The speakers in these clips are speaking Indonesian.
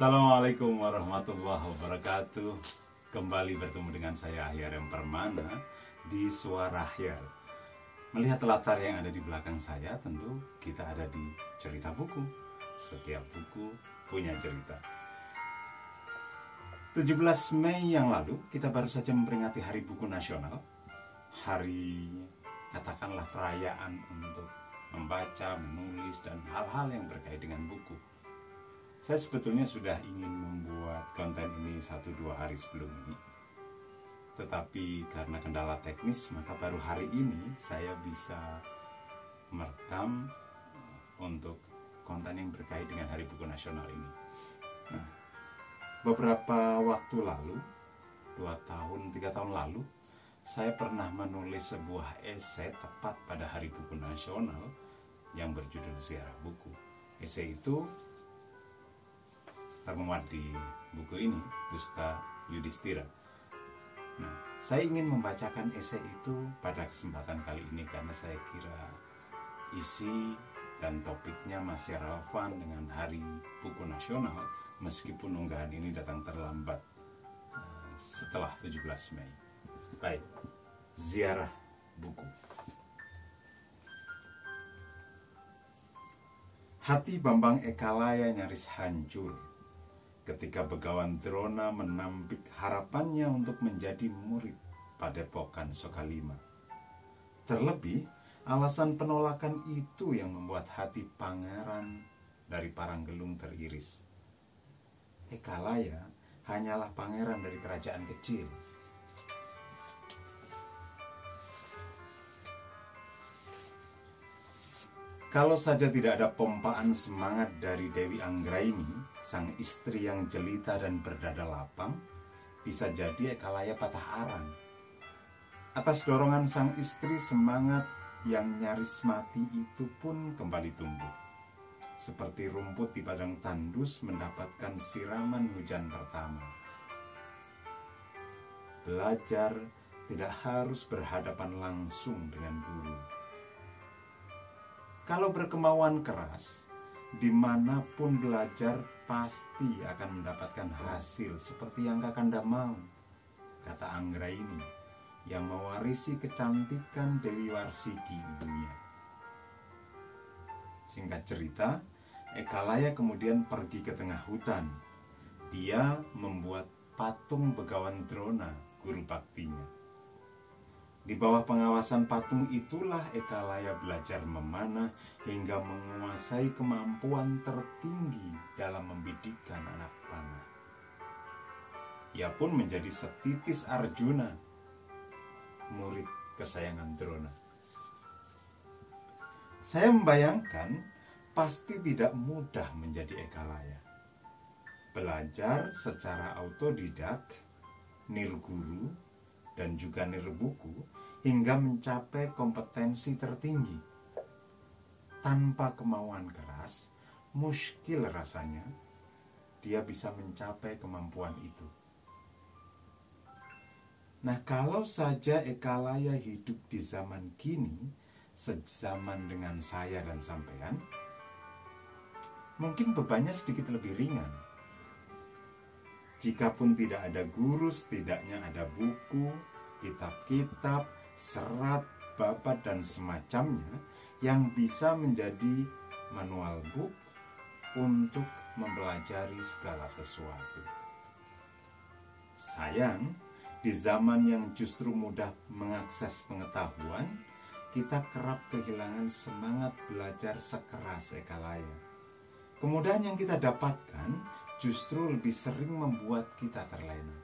Assalamualaikum warahmatullahi wabarakatuh. Kembali bertemu dengan saya Ahyar yang Permana di Suara Ahyar. Melihat latar yang ada di belakang saya tentu kita ada di cerita buku. Setiap buku punya cerita. 17 Mei yang lalu kita baru saja memperingati Hari Buku Nasional. Hari katakanlah perayaan untuk membaca, menulis, dan hal-hal yang berkait dengan buku saya sebetulnya sudah ingin membuat konten ini satu dua hari sebelum ini. Tetapi karena kendala teknis, maka baru hari ini saya bisa merekam untuk konten yang berkait dengan Hari Buku Nasional ini. Nah, beberapa waktu lalu, dua tahun, tiga tahun lalu, saya pernah menulis sebuah esai tepat pada Hari Buku Nasional yang berjudul Ziarah Buku. Esai itu termuat di buku ini, Dusta Yudhistira. Nah, saya ingin membacakan esai itu pada kesempatan kali ini karena saya kira isi dan topiknya masih relevan dengan Hari Buku Nasional meskipun unggahan ini datang terlambat uh, setelah 17 Mei. Baik, ziarah buku. Hati Bambang Ekalaya nyaris hancur ketika Begawan Drona menampik harapannya untuk menjadi murid Padepokan Sokalima. Terlebih, alasan penolakan itu yang membuat hati pangeran dari Paranggelung teriris. Ekalaya hanyalah pangeran dari kerajaan kecil Kalau saja tidak ada pompaan semangat dari Dewi Anggraini, sang istri yang jelita dan berdada lapang, bisa jadi Ekalaya patah arang. Atas dorongan sang istri, semangat yang nyaris mati itu pun kembali tumbuh. Seperti rumput di padang tandus mendapatkan siraman hujan pertama. Belajar tidak harus berhadapan langsung dengan guru kalau berkemauan keras, di mana pun belajar pasti akan mendapatkan hasil seperti yang Kakanda mau, kata Anggra ini yang mewarisi kecantikan Dewi Warsiki ibunya. Singkat cerita, Ekalaya kemudian pergi ke tengah hutan. Dia membuat patung Begawan Drona, guru baktinya. Di bawah pengawasan patung itulah Ekalaya belajar memanah hingga menguasai kemampuan tertinggi dalam membidikkan anak panah. Ia pun menjadi setitis Arjuna, murid kesayangan Drona. Saya membayangkan pasti tidak mudah menjadi Ekalaya. Belajar secara autodidak, nirguru, dan juga nirbuku hingga mencapai kompetensi tertinggi. Tanpa kemauan keras, muskil rasanya dia bisa mencapai kemampuan itu. Nah, kalau saja Ekalaya hidup di zaman kini, sejaman dengan saya dan sampean, mungkin bebannya sedikit lebih ringan. Jikapun tidak ada guru, setidaknya ada buku, kitab-kitab, serat, babat, dan semacamnya yang bisa menjadi manual book untuk mempelajari segala sesuatu. Sayang, di zaman yang justru mudah mengakses pengetahuan, kita kerap kehilangan semangat belajar sekeras ekalaya. Kemudahan yang kita dapatkan justru lebih sering membuat kita terlena.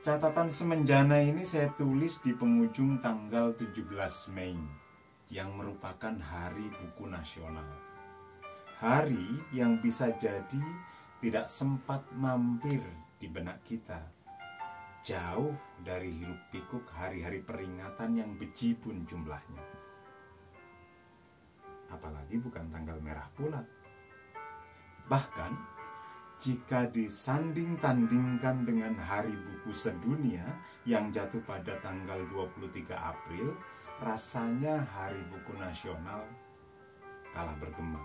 Catatan semenjana ini saya tulis di penghujung tanggal 17 Mei yang merupakan Hari Buku Nasional. Hari yang bisa jadi tidak sempat mampir di benak kita. Jauh dari hiruk pikuk hari-hari peringatan yang bejibun jumlahnya. Apalagi bukan tanggal merah pula. Bahkan jika disanding-tandingkan dengan Hari Buku Sedunia yang jatuh pada tanggal 23 April, rasanya Hari Buku Nasional kalah bergema.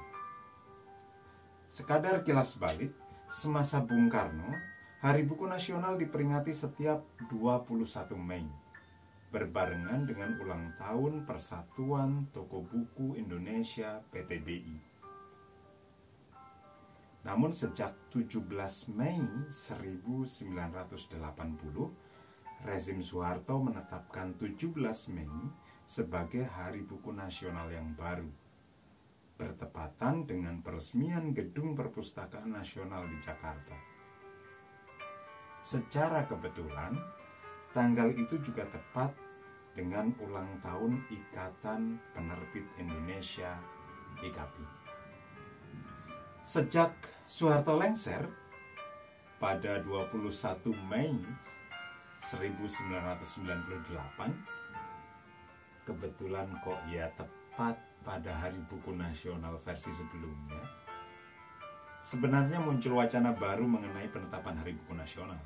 Sekadar kilas balik, semasa Bung Karno, Hari Buku Nasional diperingati setiap 21 Mei berbarengan dengan ulang tahun Persatuan Toko Buku Indonesia PTBI. Namun sejak 17 Mei 1980, rezim Soeharto menetapkan 17 Mei sebagai Hari Buku Nasional yang baru. Bertepatan dengan peresmian Gedung Perpustakaan Nasional di Jakarta. Secara kebetulan, tanggal itu juga tepat dengan ulang tahun Ikatan Penerbit Indonesia IKAPI. Sejak Soeharto lengser pada 21 Mei 1998 kebetulan kok ya tepat pada Hari Buku Nasional versi sebelumnya sebenarnya muncul wacana baru mengenai penetapan Hari Buku Nasional.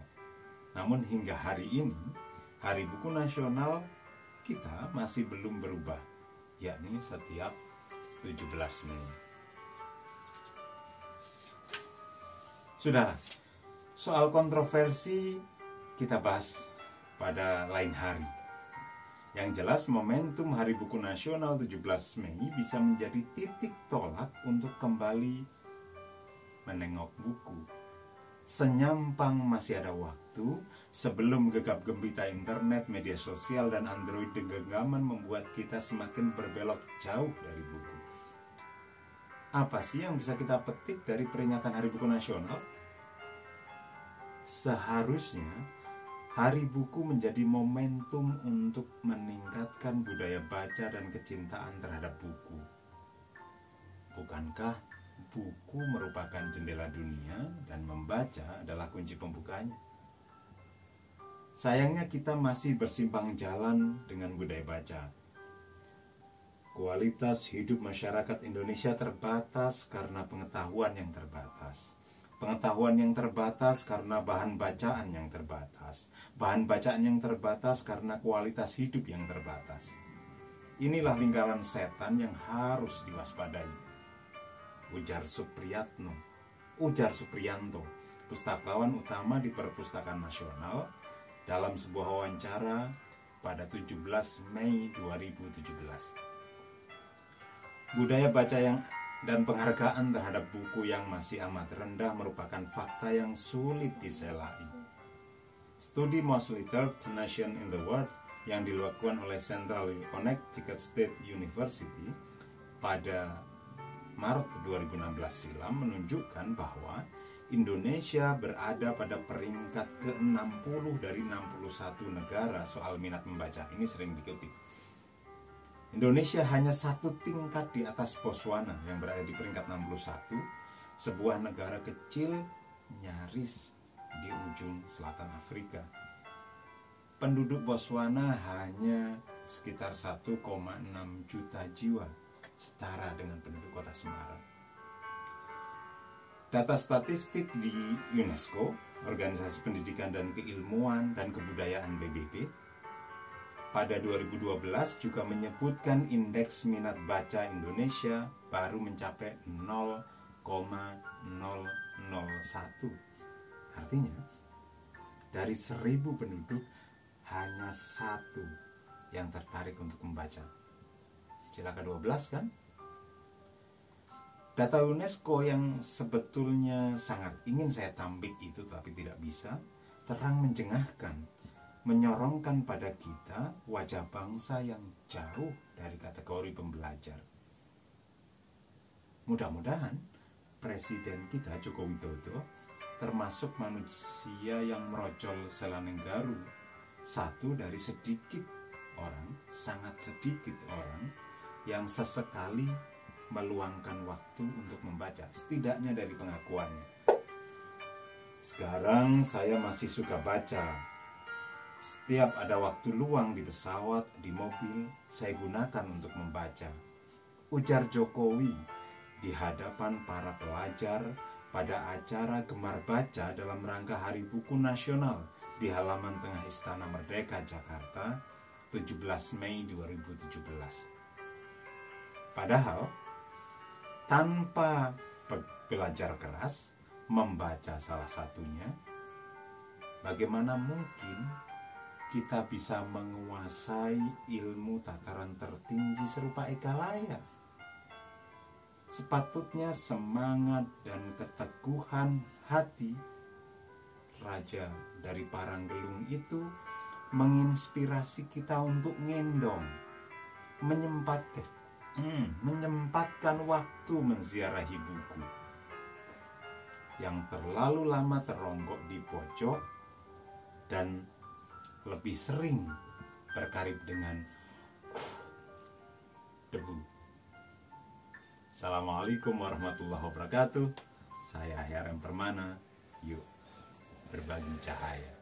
Namun hingga hari ini, Hari Buku Nasional kita masih belum berubah, yakni setiap 17 Mei. Sudahlah, soal kontroversi kita bahas pada lain hari. Yang jelas momentum Hari Buku Nasional 17 Mei bisa menjadi titik tolak untuk kembali menengok buku. Senyampang masih ada waktu, Sebelum gegap gembita internet, media sosial, dan Android genggaman membuat kita semakin berbelok jauh dari buku. Apa sih yang bisa kita petik dari peringatan Hari Buku Nasional? Seharusnya Hari Buku menjadi momentum untuk meningkatkan budaya baca dan kecintaan terhadap buku. Bukankah buku merupakan jendela dunia dan membaca adalah kunci pembukanya? Sayangnya kita masih bersimpang jalan dengan budaya baca. Kualitas hidup masyarakat Indonesia terbatas karena pengetahuan yang terbatas. Pengetahuan yang terbatas karena bahan bacaan yang terbatas. Bahan bacaan yang terbatas karena kualitas hidup yang terbatas. Inilah lingkaran setan yang harus diwaspadai. Ujar Supriyatno, ujar Supriyanto, pustakawan utama di Perpustakaan Nasional dalam sebuah wawancara pada 17 Mei 2017. Budaya baca yang dan penghargaan terhadap buku yang masih amat rendah merupakan fakta yang sulit diselai. Studi Most Literate Nation in the World yang dilakukan oleh Central Connecticut State University pada Maret 2016 silam menunjukkan bahwa Indonesia berada pada peringkat ke-60 dari 61 negara soal minat membaca. Ini sering dikutip. Indonesia hanya satu tingkat di atas Botswana yang berada di peringkat 61, sebuah negara kecil nyaris di ujung selatan Afrika. Penduduk Botswana hanya sekitar 1,6 juta jiwa, setara dengan penduduk kota Semarang. Data statistik di UNESCO, Organisasi Pendidikan dan Keilmuan dan Kebudayaan PBB, pada 2012 juga menyebutkan indeks minat baca Indonesia baru mencapai 0,001. Artinya, dari seribu penduduk hanya satu yang tertarik untuk membaca. Cilaka 12 kan? Data UNESCO yang sebetulnya sangat ingin saya tambik itu tapi tidak bisa, terang menjengahkan, menyorongkan pada kita wajah bangsa yang jauh dari kategori pembelajar. Mudah-mudahan Presiden kita Joko Widodo termasuk manusia yang merojol Selanenggaru, satu dari sedikit orang, sangat sedikit orang yang sesekali meluangkan waktu untuk membaca, setidaknya dari pengakuannya. Sekarang saya masih suka baca. Setiap ada waktu luang di pesawat, di mobil, saya gunakan untuk membaca. Ujar Jokowi di hadapan para pelajar pada acara Gemar Baca dalam rangka Hari Buku Nasional di halaman tengah Istana Merdeka, Jakarta, 17 Mei 2017. Padahal, tanpa belajar keras, membaca salah satunya, bagaimana mungkin kita bisa menguasai ilmu tataran tertinggi serupa Eka Laya? Sepatutnya semangat dan keteguhan hati Raja dari Paranggelung itu menginspirasi kita untuk ngendong, menyempatkan, hmm, menyempatkan waktu menziarahi buku yang terlalu lama teronggok di pojok dan lebih sering berkarib dengan debu. Assalamualaikum warahmatullahi wabarakatuh. Saya Herem Permana. Yuk berbagi cahaya.